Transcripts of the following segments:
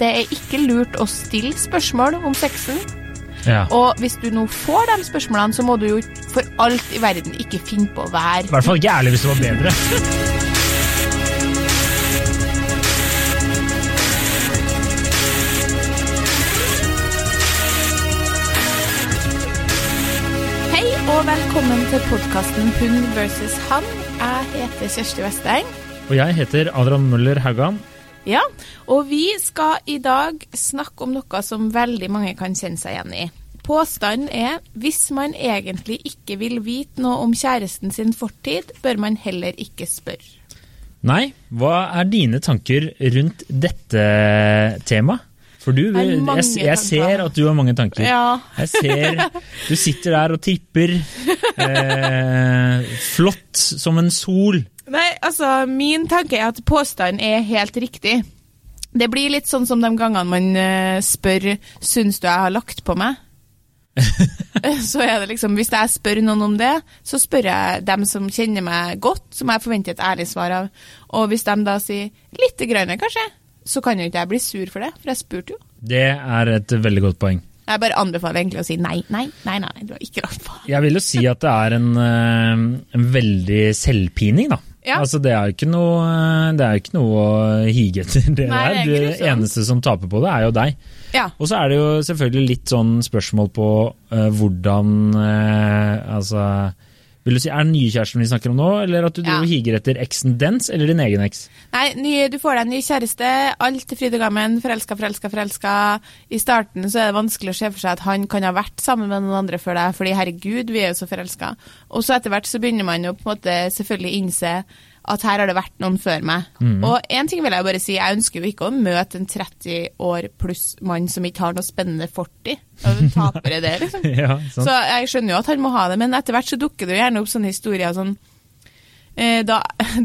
det er ikke lurt å stille spørsmål om sexen. Ja. Og hvis du nå får de spørsmålene, så må du jo for alt i verden ikke finne på å være I hvert fall ikke ærlig hvis det var bedre. Hei og velkommen til podkasten Hund versus han. Jeg heter Kjersti Westeng. Og jeg heter Adrian Møller Haugan. Ja, og vi skal i dag snakke om noe som veldig mange kan kjenne seg igjen i. Påstanden er hvis man egentlig ikke vil vite noe om kjæresten sin fortid, bør man heller ikke spørre. Nei, hva er dine tanker rundt dette temaet? For du, jeg, jeg ser at du har mange tanker. Ja, Jeg ser Du sitter der og tripper. Eh, flott som en sol. Nei, altså, min tanke er at påstanden er helt riktig. Det blir litt sånn som de gangene man eh, spør Syns du jeg har lagt på meg? så er det liksom, Hvis jeg spør noen om det, så spør jeg dem som kjenner meg godt, som jeg forventer et ærlig svar av. Og hvis de da sier lite grann, kanskje, så kan jo ikke jeg bli sur for det, for jeg spurte jo. Det er et veldig godt poeng. Jeg bare anbefaler egentlig å si nei, nei, nei, nei, du har ikke lagt på. Jeg vil jo si at det er en, eh, en veldig selvpining, da. Ja. Altså, det er jo ikke noe, det er ikke noe å hige etter. Det, Nei, der. det er det eneste som taper på det, er jo deg. Ja. Og så er det jo selvfølgelig litt sånn spørsmål på uh, hvordan uh, Altså Vil du si, Er det nye kjæresten vi snakker om nå, eller at du Ja. higer etter eksen dens eller din egen eks? Nei, ny, du får deg en ny kjæreste, alt er fryd og gammen, forelska, forelska, forelska. I starten så er det vanskelig å se for seg at han kan ha vært sammen med noen andre før deg, fordi herregud, vi er jo så forelska. Og så etter hvert så begynner man jo på en måte selvfølgelig innse at her har det vært noen før meg. Og én ting vil jeg bare si, jeg ønsker jo ikke å møte en 30 år pluss mann som ikke har noe spennende fortid. Og taper er det, liksom. ja. Så jeg skjønner jo at han må ha det, men etter hvert så dukker det jo gjerne opp sånne historier sånn eh, da,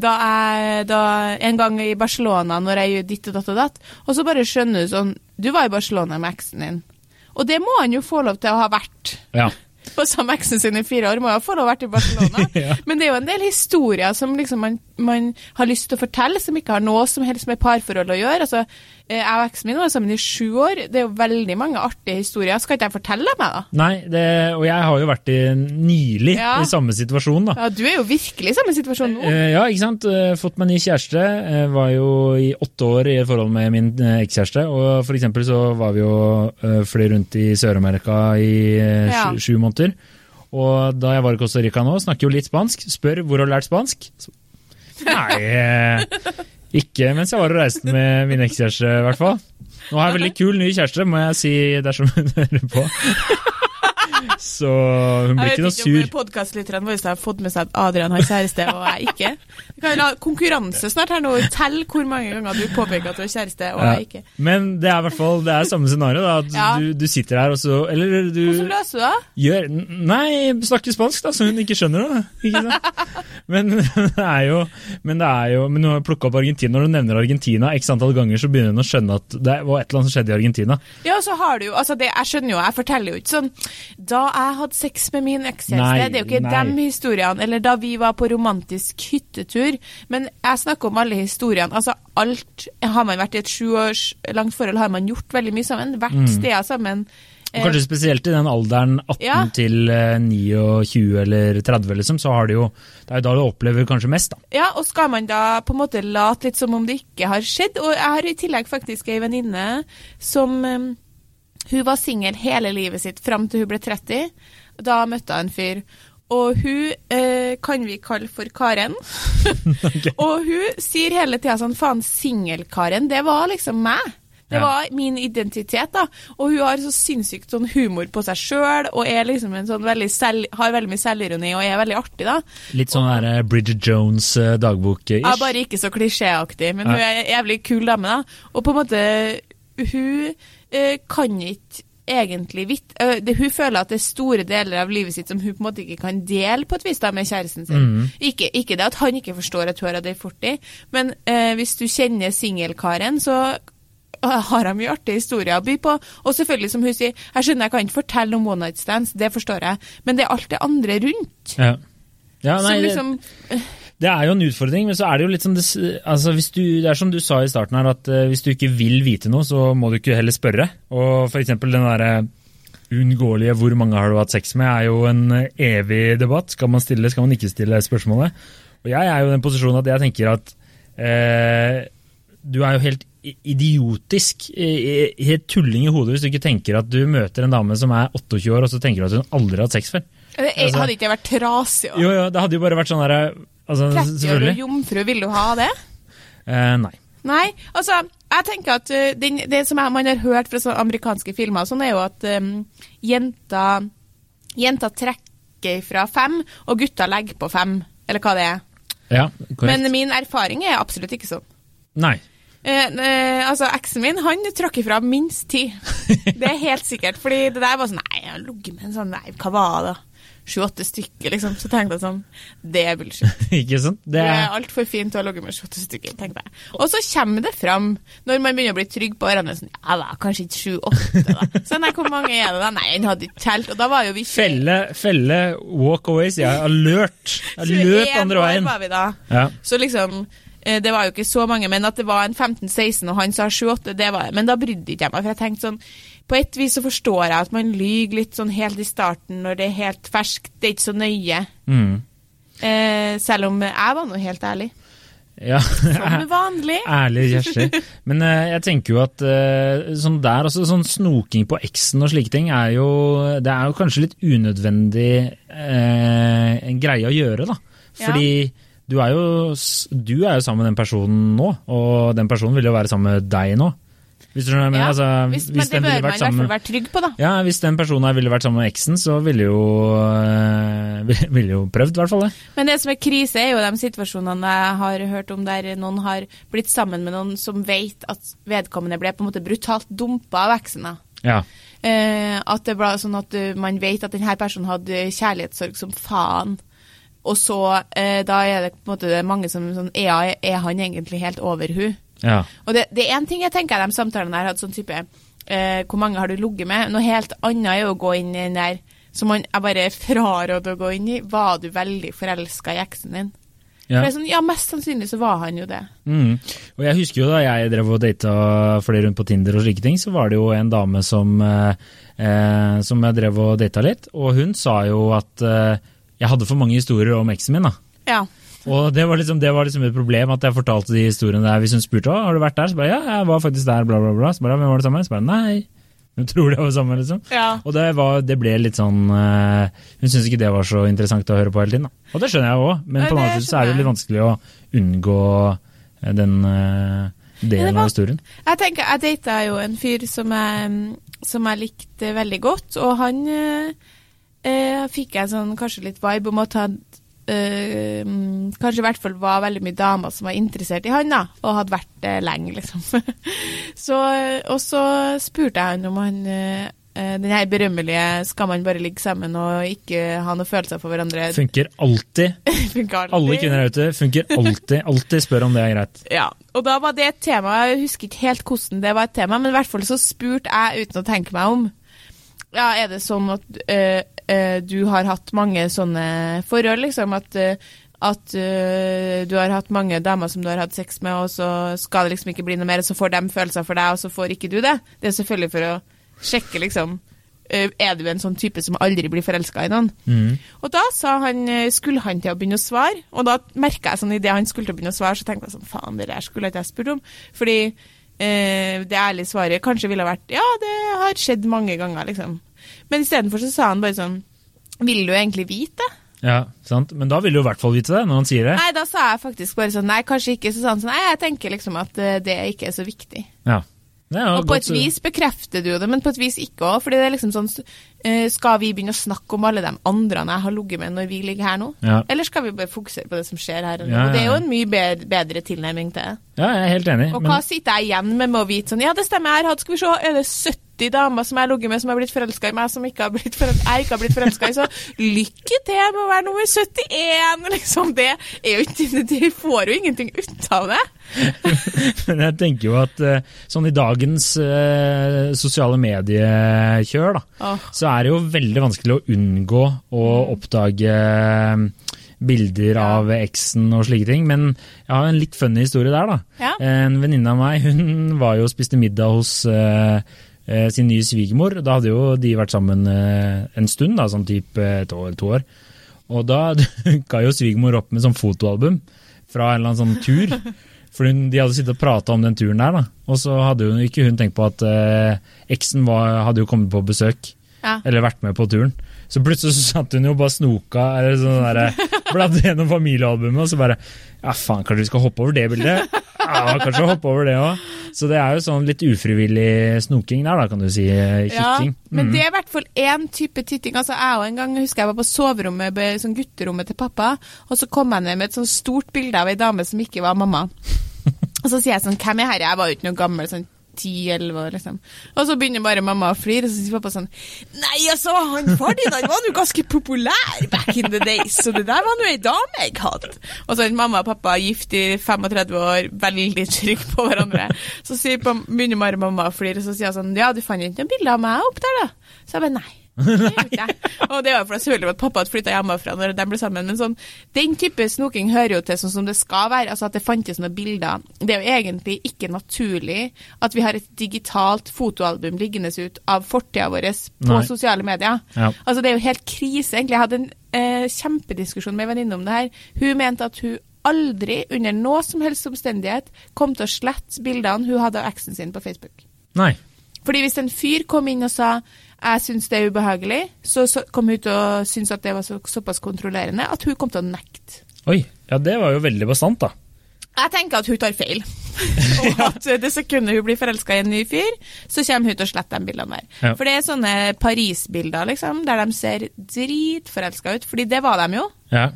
da jeg da, En gang i Barcelona når jeg gjør ditt og datt og datt, og så bare skjønner du sånn Du var i Barcelona med eksen din. Og det må han jo få lov til å ha vært. ja. På samme eksen sin i fire år, må jo få lov å ha vært i Barcelona. Ja. Men det er jo en del historier som liksom man, man har lyst til å fortelle, som ikke har noe som helst med parforhold å gjøre. Altså, jeg og eksen min var sammen i sju år. Det er jo veldig mange artige historier. Skal ikke jeg fortelle deg meg da? Nei, det, og jeg har jo vært i nylig Ja. i samme situasjon, da. Ja, Du er jo virkelig i samme situasjon nå. Eh, ja, ikke sant. Eh, fått meg ny kjæreste. Eh, var jo i åtte år i forhold med min eh, ekskjæreste. Og for eksempel så var vi jo fløy rundt i Sør-Amerika i eh, Ja. sju, sju måneder. Og da jeg var i Costa Rica nå, snakker jo litt spansk. Spør hvor har du lært spansk. Nei, eh, ikke mens jeg var og reiste med min ekskjæreste, i hvert fall. Nå har jeg veldig kul ny kjæreste, må jeg si dersom hun hører på. Så hun blir ikke noe sur. Jeg vet ikke om podkastlytterne våre har fått med seg at Adrian har kjæreste, og jeg ikke. Vi kan ha konkurranse snart her nå. Tell hvor mange ganger du påpeker at du har kjæreste, og jeg ikke. Ja. Men det er i hvert fall det er samme scenario. Da, at Ja. du, du sitter her og så Eller du Hvordan løser du det? gjør Nei, snakker spansk, da, så hun ikke skjønner det. Ikke sant? Men det er jo Men det er jo Men nå har plukka opp Argentina. Når du nevner Argentina x antall ganger, så begynner hun å skjønne at det var et eller annet som skjedde i Argentina. Ja, så har du jo Altså, det, jeg skjønner jo, jeg forteller jo ikke sånn Da jeg hadde sex med min ekskjæreste, det er jo ikke nei. de historiene, eller da vi var på romantisk hyttetur, men jeg snakker om alle historiene. Altså, alt Har man vært i et sju års langt forhold, har man gjort veldig mye sammen. Vært Mm. steder sammen. Og kanskje spesielt i den alderen 18 Ja. til eh, 29 eller 30, liksom, så har det jo Det er jo da du opplever kanskje mest, da. Ja, og skal man da på en måte late litt som om det ikke har skjedd? Og jeg har i tillegg faktisk ei venninne som um, Hun var singel hele livet sitt fram til hun ble 30. Da møtte hun en fyr. Og hun eh, kan vi kalle for Karen. og hun sier hele tida sånn Faen, singel-Karen, det var liksom meg. Det var min identitet, da. Og hun har så sinnssykt sånn humor på seg sjøl, og er liksom en sånn veldig selv, har veldig mye selvironi og er veldig artig, da. Litt sånn der eh, Bridget Jones eh. Ja, bare ikke så klisjéaktig, men Ja. hun er jævlig kul dame, da. Og på en måte Hun eh, kan ikke egentlig vite Uh, det, Hun føler at det er store deler av livet sitt som hun på en måte ikke kan dele på et vis da med kjæresten sin. Mm. Ikke, ikke det at han ikke forstår at hun har hatt ei fortid, men uh, hvis du kjenner singelkaren, så eh, har han mye artige historier å by på. Og selvfølgelig, som hun sier, jeg skjønner jeg kan ikke fortelle om one night stands, det forstår jeg, men det er alt det andre rundt. Ja. Ja, nei, som liksom Det er jo en utfordring, men så er det jo litt som det, altså du, det er som du sa i starten her, at eh, hvis du ikke vil vite noe, så må du ikke heller spørre. Og for eksempel den derre uunngåelige 'hvor mange har du hatt sex med' er jo en eh, evig debatt. Skal man stille, skal man ikke stille spørsmålet? Og jeg er jo i den posisjonen at jeg tenker at eh, du er jo helt idiotisk, helt tulling i hodet hvis du ikke tenker at du møter en dame som er 28 år, og så tenker du at hun aldri har hatt sex før. Det er- Altså- Hadde ikke vært trasig Jo, jo, det hadde jo bare vært sånn derre altså, 30 år og jomfru, vil du ha det? Eh, nei. Nei, altså, jeg tenker at uh, den, det som jeg, man har hørt fra amerikanske filmer, sånn er jo at um, jenter, jenta trekker fra fem, og gutter legger på fem, eller hva det er. Ja, korrekt. Men min erfaring er absolutt ikke sånn. Nei. Eh, eh, altså, Eksen min han trakk ifra minst ti. Det er helt sikkert. Fordi det der var sånn Nei, jeg har ligget med en sånn Nei, hva var det? Sju-åtte stykker, liksom. Så tenkte jeg sånn Det er bullshit. ikke sant? Det er er, altfor fint til å ha ligget med sju-åtte stykker, tenkte jeg. Og så kommer det fram, når man begynner å bli trygg på årene, sånn Ja, da, kanskje ikke sju-åtte, da. Så nei, hvor mange er det da? Nei, han hadde ikke telt. Og da var jo vi felle, felle, walk away, sier jeg. Alert. Løp 21 andre veien. var vi da. Ja. Så liksom eh, det var jo ikke så mange, men at det var en 15-16 og han sa 7-8, det var Men da brydde ikke jeg meg, for jeg tenkte sånn På et vis så forstår jeg at man lyver litt sånn helt i starten når det er helt ferskt, det er ikke så nøye. Mm. Eh, selv om jeg var nå helt ærlig. ja. Som vanlig. Ærlig Kjersti. Men eh, jeg tenker jo at eh, sånn der, altså sånn snoking på eksen og slike ting, er jo, det er jo kanskje litt unødvendig eh, en greie å gjøre, da. Ja. Fordi du er, jo, du er jo sammen med den personen nå, og den personen vil jo være sammen med deg nå. Hvis du mener? Ja, Altså, hvis, hvis men det bør man i hvert fall være trygg på, da. Ja, hvis den personen her ville vært sammen med eksen, så ville jo øh, Ville jo prøvd, i hvert fall det. Men det som er krise, er jo de situasjonene jeg har hørt om der noen har blitt sammen med noen som vet at vedkommende ble på en måte brutalt dumpa av eksen. Ja. Eh, at det ble sånn at uh, man vet at denne personen hadde kjærlighetssorg som faen. Og så eh, da er det på en måte det mange som sånn Er, er han egentlig helt over hun? Ja. Og det, det er én ting jeg tenker de samtalene der hadde sånn type eh, Hvor mange har du ligget med? Noe helt annet er å gå inn i den der som man jeg bare fraråder å gå inn i. Var du veldig forelska i eksen din? ja. Sånn, ja, mest sannsynlig så var han jo det. Mm. Og jeg husker jo da jeg drev og data flere rundt på Tinder og slike ting, så var det jo en dame som, eh, eh, som jeg drev og data litt, og hun sa jo at eh, jeg hadde for mange historier om eksen min. da. Ja. Og det var, liksom, det var liksom et problem at jeg fortalte de historiene der hvis hun spurte om har du vært der. Så bare ja, jeg var faktisk der, bla, bla, bla. Så bare, hvem var det sammen med? Så bare nei. Hun tror det var sammen, liksom. ja. Og det, var, det ble litt sånn uh, Hun syntes ikke det var så interessant å høre på hele tiden. Da. Og det skjønner jeg òg, men på en annen måte så er det litt vanskelig å unngå eh, den Ja, delen var- av historien. Jeg tenker, jeg data jo en fyr som jeg, som jeg likte veldig godt, og han eh, fikk jeg sånn kanskje litt vibe om at han eh, kanskje i hvert fall var veldig mye damer som var interessert i han, da, og hadde vært det lenge, liksom. så, og så spurte jeg han om han eh, den her berømmelige 'skal man bare ligge sammen og ikke ha noen følelser for hverandre'? Funker alltid. funker alltid. Alle kvinner der ute funker alltid. Alltid spør om det er greit. Ja, og da var det et tema, jeg husker ikke helt hvordan det var et tema, men i hvert fall så spurte jeg uten å tenke meg om. Ja, er det sånn at øh, øh, du har hatt mange sånne forhold, liksom, at, uh, at uh, du har hatt mange damer som du har hatt sex med, og så skal det liksom ikke bli noe mer, og så får de følelser for deg, og så får ikke du det. Det er selvfølgelig for å sjekke, liksom, er du en sånn type som aldri blir forelska i noen? Mm. Og da sa han, skulle han til å begynne å svare, og da merka jeg sånn idet han skulle til å begynne å svare, så tenkte jeg sånn faen, det der skulle ikke jeg spurt om. Fordi det ærlige svaret kanskje ville vært ja, det har skjedd mange ganger, liksom. Men istedenfor så sa han bare sånn vil du egentlig vite det? Ja, sant? Men da vil du i hvert fall vite det når han sier det. Nei, da sa jeg faktisk bare sånn nei, kanskje ikke. Så sa han sånn nei, jeg tenker liksom at eh, det ikke er så viktig. Ja. Er Og på et vis bekrefter du det, men på et vis ikke òg. Fordi det er liksom sånn eh, Skal vi begynne å snakke om alle de andre jeg har ligget med når vi ligger her nå? Ja. Eller skal vi bare fokusere på det som skjer her og nå? Ja, ja, Det er jo en mye bedre, bedre tilnærming til det. ja, jeg er helt enig. Og men- hva sitter jeg igjen med med å vite sånn Ja, det stemmer, hatt Skal vi se, er det 70 damer som jeg har ligget med, som har blitt forelska i meg, som ikke har blitt jeg ikke har blitt forelska i, så lykke til med å være nummer 71, liksom. Det er jo ikke De får jo ingenting ut av det. Men jeg tenker jo at eh, sånn i dagens eh, sosiale mediekjør, da, oh. så er det jo veldig vanskelig å unngå å Mm. oppdage eh, bilder av eksen og slike ting. Men jeg har en litt funny historie der, da. Ja. En venninne av meg hun var jo og spiste middag hos eh, sin nye svigermor. Da hadde jo de vært sammen eh, en stund, da, sånn type et år eller to år. Og da dukka jo svigermor opp med sånn fotoalbum fra en eller annen sånn tur. For de hadde sittet og prata om den turen der, da. Og så hadde jo ikke hun tenkt på at eh, eksen var, hadde jo kommet på besøk. Ja. Eller vært med på turen. Så plutselig så satt hun jo bare snoka eller sånn der, bladde gjennom familiealbumet, og så bare Ja, faen, kanskje vi skal hoppe over det bildet? Ja, kanskje hoppe over det òg. Så det er jo sånn litt ufrivillig snoking der, da, kan du si. kikking. Ja, men Mm. det er i hvert fall én type titting. Altså, jeg og en gang husker jeg var på soverommet, sånn gutterommet til pappa, og så kom jeg ned med et sånn stort bilde av ei dame som ikke var mamma. Og så sier jeg sånn, hvem er her? Jeg var jo ikke noe gammel, sånn 10-11 år, liksom. Og så begynner bare mamma å flire, og så sier pappa sånn Nei, altså, han far din han var jo ganske populær back in the days, så det der var nå ei dame jeg hadde. Og så er mamma og pappa gift i 35 år, veldig trygge på hverandre. Så sier, begynner bare mamma å flire, og så sier hun sånn Ja, du fant ikke noe bilde av meg opp der, da? Så jeg bare nei. Og det var jo selvfølgelig at pappa hadde flytta hjemmefra når de ble sammen. Men sånn, den type snoking hører jo til sånn som det skal være. Altså at det fantes noen bilder. Det er jo egentlig ikke naturlig at vi har et digitalt fotoalbum liggende ut av fortida vår på Nei. sosiale medier. Ja. Altså Det er jo helt krise, egentlig. Jeg hadde en eh, kjempediskusjon med en venninne om det her. Hun mente at hun aldri, under noe som helst omstendighet, kom til å slette bildene hun hadde av eksen sin på Facebook. Nei. Fordi hvis en fyr kom inn og sa jeg syns det er ubehagelig, så, så kom hun til å synes at det var så, såpass kontrollerende at hun kom til å nekte. Oi, ja det var jo veldig bastant, da. Jeg tenker at hun tar feil. og at det sekundet hun blir forelska i en ny fyr, så kommer hun til å slette de bildene der. Ja. For det er sånne Paris-bilder liksom, der de ser dritforelska ut, fordi det var de jo. Ja.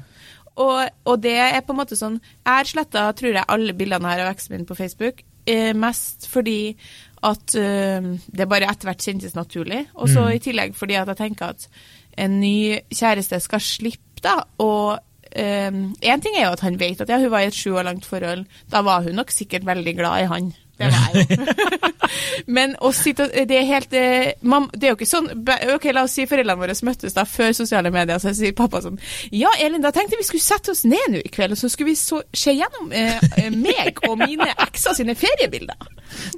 Og, og det er på en måte sånn Jeg har sletta tror jeg alle bildene her av eksen min på Facebook, eh, mest fordi at eh, det bare etter hvert kjentes naturlig. Og så i tillegg fordi at jeg tenker at en ny kjæreste skal slippe da å Én ting er jo at han vet at ja, hun var i et sju år langt forhold. Da var hun nok sikkert veldig glad i han. Det var jeg jo. Men å sitte og Det er helt eh, mam, Det er jo ikke sånn Ok, la oss si foreldrene våre møttes da før sosiale medier, så sier pappa sånn Ja, Elin, da tenkte vi skulle sette oss ned nå i kveld, og så skulle vi så, se gjennom eh, eh, meg og mine ekser sine feriebilder.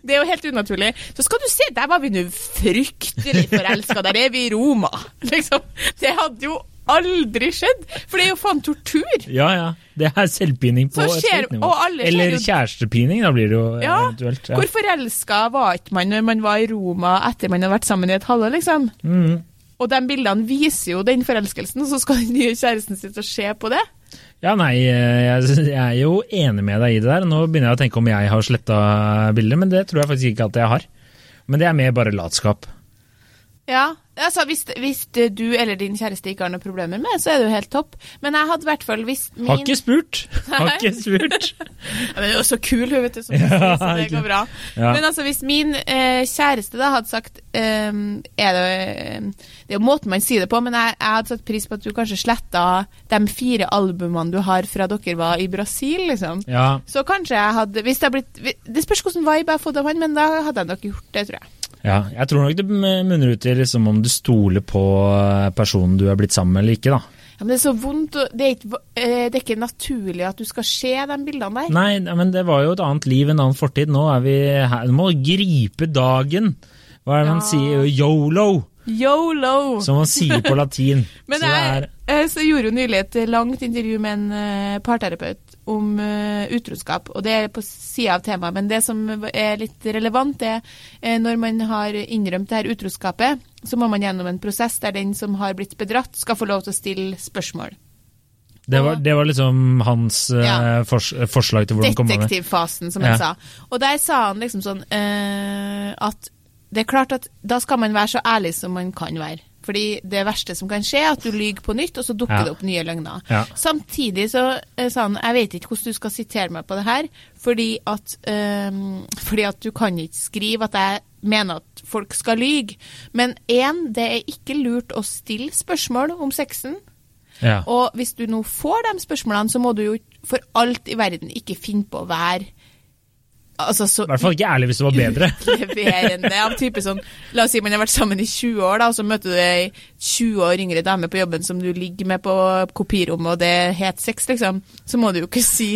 Det er jo helt unaturlig. Så skal du se, der var vi nå fryktelig forelska. Der er vi i Roma. Liksom. Det hadde jo aldri skjedd. For det er jo faen tortur. ja, ja. Det er selvpining på skjer, et høyt nivå. Eller kjærestepining, da blir det jo Ja, eventuelt. Ja. Hvor forelska var ikke man når man var i Roma etter man hadde vært sammen i et halvår, liksom? Mm. Og de bildene viser jo den forelskelsen, og så skal den nye kjæresten sitte og se på det. Ja, nei, eh, jeg, jeg er jo enig med deg i det der. Nå begynner jeg å tenke om jeg har sletta bilder, men det tror jeg faktisk ikke at jeg har. Men det er mer bare latskap. Ja, altså hvis, hvis du eller din kjæreste ikke har noen problemer med, så er det jo helt topp. Men jeg hadde i hvert fall hvis min Har ikke spurt! Har ikke spurt. Men det er jo så kul, hun, vet du, som Ja, sier, så det går bra. Ja. Men altså, hvis min eh, kjæreste da hadde sagt eh, er det, det er jo måten man sier det på, men jeg, jeg hadde satt pris på at du kanskje sletta de fire albumene du har fra dere var i Brasil, liksom. Ja, Så kanskje jeg hadde hvis Det, hadde blitt, det spørs hvordan vibe jeg har fått av han, men da hadde jeg nok gjort det, tror jeg. Ja. Jeg tror nok det munner ut i liksom om du stoler på eh, personen du er blitt sammen med eller ikke, da. Ja, men det er så vondt, det er, ikke, eh, det er ikke naturlig at du skal se de bildene der. Nei, men det var jo et annet liv, en annen fortid. Nå er vi her. Du må gripe dagen. Hva er det man sier? Yolo, Yolo! som man sier på latin. Men Så jeg, så gjorde jo nylig et langt intervju med en eh, parterapeut om eh, utroskap, og det er på sida av temaet. Men det som er litt relevant, er uh, når man har innrømt det her utroskapet, så må man gjennom en prosess der den som har blitt bedratt, skal få lov til å stille spørsmål. Det var, det var liksom hans eh, Ja. fors forslag til hvordan komme med Detektivfasen, som Ja. han sa. Og der sa han liksom sånn uh, at det er klart at da skal man være så ærlig som man kan være. Fordi det verste som kan skje, er at du lyver på nytt, og så dukker Ja. det opp nye løgner. Ja. Samtidig så sa han jeg vet ikke hvordan du skal sitere meg på det her, fordi at, um, fordi at du kan ikke skrive at jeg mener at folk skal lyge. Men én, det er ikke lurt å stille spørsmål om sexen. Ja. Og hvis du nå får de spørsmålene, så må du jo for alt i verden ikke finne på å være Altså, så I hvert fall ikke ærlig hvis det var bedre. leverende av type sånn La oss si man har vært sammen i 20 år, da, og så møter du ei 20 år yngre dame på jobben som du ligger med på kopirommet, og det er het sex, liksom. Så må du jo ikke si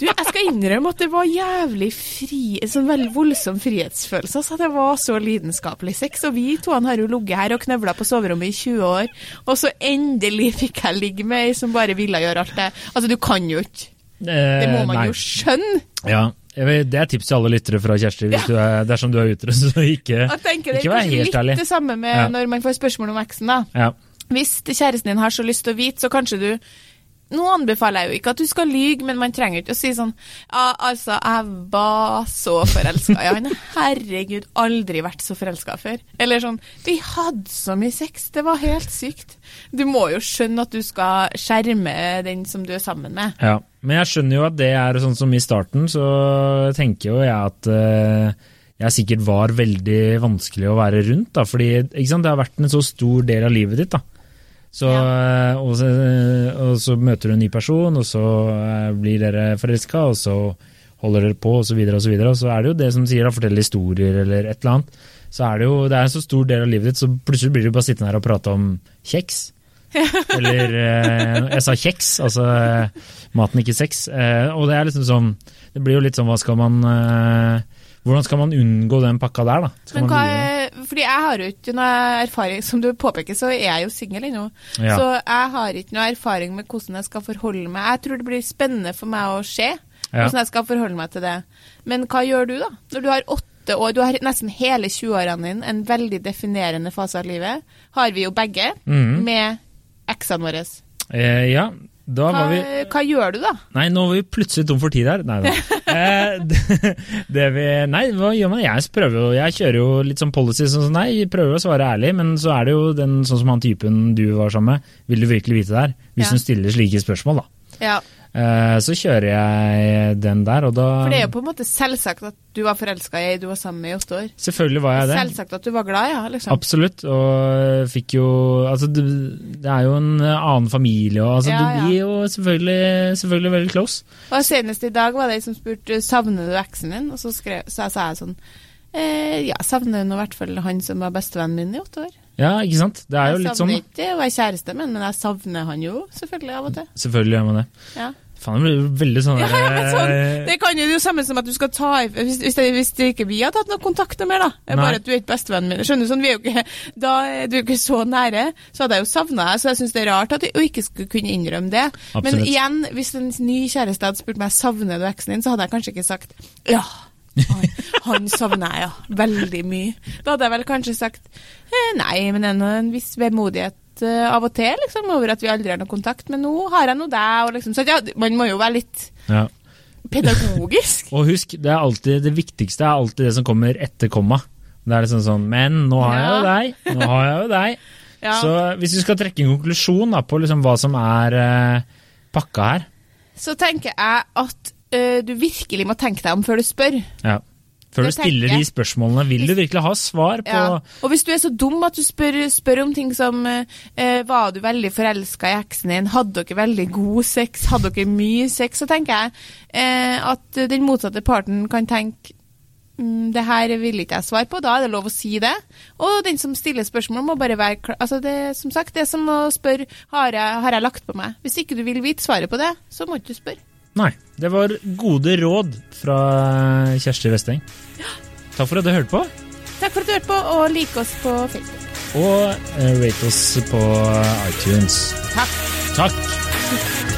Du, jeg skal innrømme at det var jævlig fri En sånn veldig voldsom frihetsfølelse. Altså, det var så lidenskapelig sex. Og vi to har jo ligget her og knøvla på soverommet i 20 år, og så endelig fikk jeg ligge med ei som bare ville gjøre alt det. Altså, du kan jo ikke Det må man Eh, Nei. jo skjønne. Ja, Det er tips til alle lyttere fra Kjersti, hvis du er, dersom du er utro. Så ikke, Jeg tenker Det ikke vær helt ærlig. litt det samme med Ja. når man får spørsmål om eksen. da. Ja. Hvis kjæresten din har så lyst til å vite, så kanskje du Nå anbefaler jeg jo ikke at du skal lyge, men man trenger ikke å si sånn Ja, altså, jeg var så forelska i han. Herregud, aldri vært så forelska før. Eller sånn Vi hadde så mye sex, det var helt sykt. Du må jo skjønne at du skal skjerme den som du er sammen med. Ja, men jeg skjønner jo at det er sånn som i starten, så tenker jo jeg at uh, jeg sikkert var veldig vanskelig å være rundt, da, fordi sant, det har vært en så stor del av livet ditt. da. Så, ja. og, så, og så møter du en ny person, og så eh, blir dere forelska, og så holder dere på, og så videre og så videre. Og så er det jo det som sier, da, fortelle historier eller et eller annet. Så er det jo det er en så stor del av livet ditt, så plutselig blir du bare sittende her og prate om kjeks. Eller eh, Jeg sa kjeks, altså eh, maten, ikke sex. Eh, og det er liksom sånn Det blir jo litt sånn hva skal man Hvordan skal man unngå den pakka der, da? Hva, fordi jeg har jo ikke noe erfaring Som du påpeker, så er jeg jo singel ennå. Ja. Så jeg har ikke noe erfaring med hvordan jeg skal forholde meg. Jeg tror det blir spennende for meg å se Ja. hvordan jeg skal forholde meg til det. Men hva gjør du, da? Når du har åtte år, du har nesten hele 20-årene dine, en veldig definerende fase av livet, har vi jo begge, mm. med eksene våre. Eh, ja, da Hva, var vi hva gjør du, da? Nei, nå var vi plutselig tom for tid her. Nei da. Eh, det, det vi, nei, hva gjør man? Jeg prøver jo, jeg kjører jo litt sånn policy sånn som nei, prøver å svare ærlig, men så er det jo den sånn som han typen du var sammen med, vil du virkelig vite det her? Hvis Ja. hun stiller slike spørsmål, da. Ja, så kjører jeg den der, og da For det er jo på en måte selvsagt at du var forelska i ei du var sammen med i åtte år. Selvfølgelig var jeg det. Selvsagt at du var glad, ja. liksom. Absolutt, og fikk jo Altså, det, er jo en annen familie, og altså, Ja, du blir jo selvfølgelig, selvfølgelig veldig close. Og Senest i dag var det ei som spurte savner du eksen din, og så, skrev, så sa jeg sånn eh, Ja, savner nå i hvert fall han som var bestevennen min i åtte år. Ja, ikke sant? Det er jo jeg litt sånn. savner ikke å være kjæreste med, men jeg savner han jo selvfølgelig av og til. Selvfølgelig gjør man det. Ja. Faen, det blir veldig sånn Ja, sånn, eh, det kan jo det samme som at du skal ta Hvis, hvis, det, hvis det ikke vi har tatt noe kontakt noe mer, da. Er Bare at du er ikke bestevennen min. Skjønner du sånn, vi er jo ikke, da er du ikke så nære. Så hadde jeg jo savna deg, så jeg syns det er rart at du ikke skulle kunne innrømme det. Men igjen, hvis en ny kjæreste hadde spurt meg savner du eksen din, så hadde jeg kanskje ikke sagt ja. Han, han savner jeg, ja. Veldig mye. Da hadde jeg vel kanskje sagt eh, nei, men det er nå en viss vemodighet eh, av og til liksom, over at vi aldri har noe kontakt. Men nå har jeg nå deg, liksom Så ja, man må jo være litt ja. pedagogisk. Og husk, det, alltid, det viktigste er alltid det som kommer etter komma. Det er liksom sånn Men nå har jeg jo deg. Nå har jeg jo deg. Så hvis vi skal trekke en konklusjon da, på liksom hva som er eh, pakka her Så tenker jeg at eh, du virkelig må tenke deg om før du spør. ja. Før du stiller tenker de spørsmålene, vil du virkelig ha svar på Ja. Og hvis du er så dum at du spør, spør om ting som eh, eh, Var du veldig forelska i eksen din? Hadde dere veldig god sex? Hadde dere mye sex? Så tenker jeg eh, at den motsatte parten kan tenke mm, det her vil ikke jeg svare på, da er det lov å si det. Og den som stiller spørsmål, må bare være klar. Altså det, som sagt, det er som å spørre har jeg, har jeg lagt på meg. Hvis ikke du vil vite svaret på det, så må ikke du spørre. Nei. Det var gode råd fra Kjersti Westeng. Takk for at du hørte på, Takk for at du hørte på, og like oss på Facebook. og eh, rate oss på iTunes. Takk. Takk!